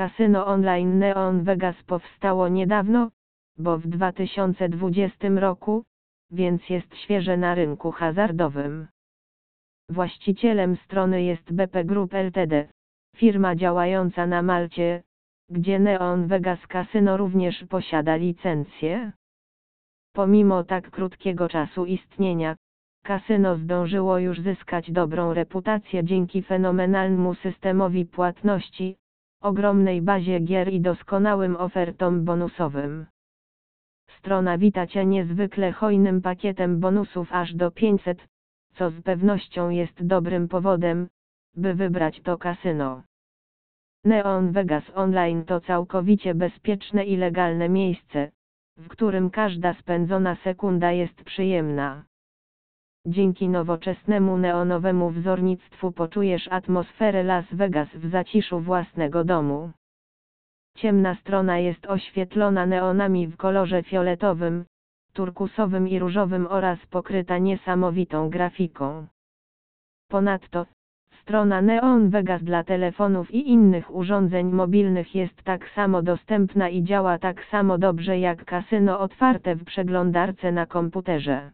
kasyno online Neon Vegas powstało niedawno, bo w 2020 roku, więc jest świeże na rynku hazardowym. Właścicielem strony jest BP Group Ltd, firma działająca na Malcie, gdzie Neon Vegas Casino również posiada licencję. Pomimo tak krótkiego czasu istnienia, kasyno zdążyło już zyskać dobrą reputację dzięki fenomenalnemu systemowi płatności, ogromnej bazie gier i doskonałym ofertom bonusowym. Strona wita Cię niezwykle hojnym pakietem bonusów aż do 500, co z pewnością jest dobrym powodem, by wybrać to kasyno. Neon Vegas Online to całkowicie bezpieczne i legalne miejsce, w którym każda spędzona sekunda jest przyjemna. Dzięki nowoczesnemu neonowemu wzornictwu poczujesz atmosferę Las Vegas w zaciszu własnego domu. Ciemna strona jest oświetlona neonami w kolorze fioletowym, turkusowym i różowym oraz pokryta niesamowitą grafiką. Ponadto, strona Neon Vegas dla telefonów i innych urządzeń mobilnych jest tak samo dostępna i działa tak samo dobrze jak kasyno otwarte w przeglądarce na komputerze.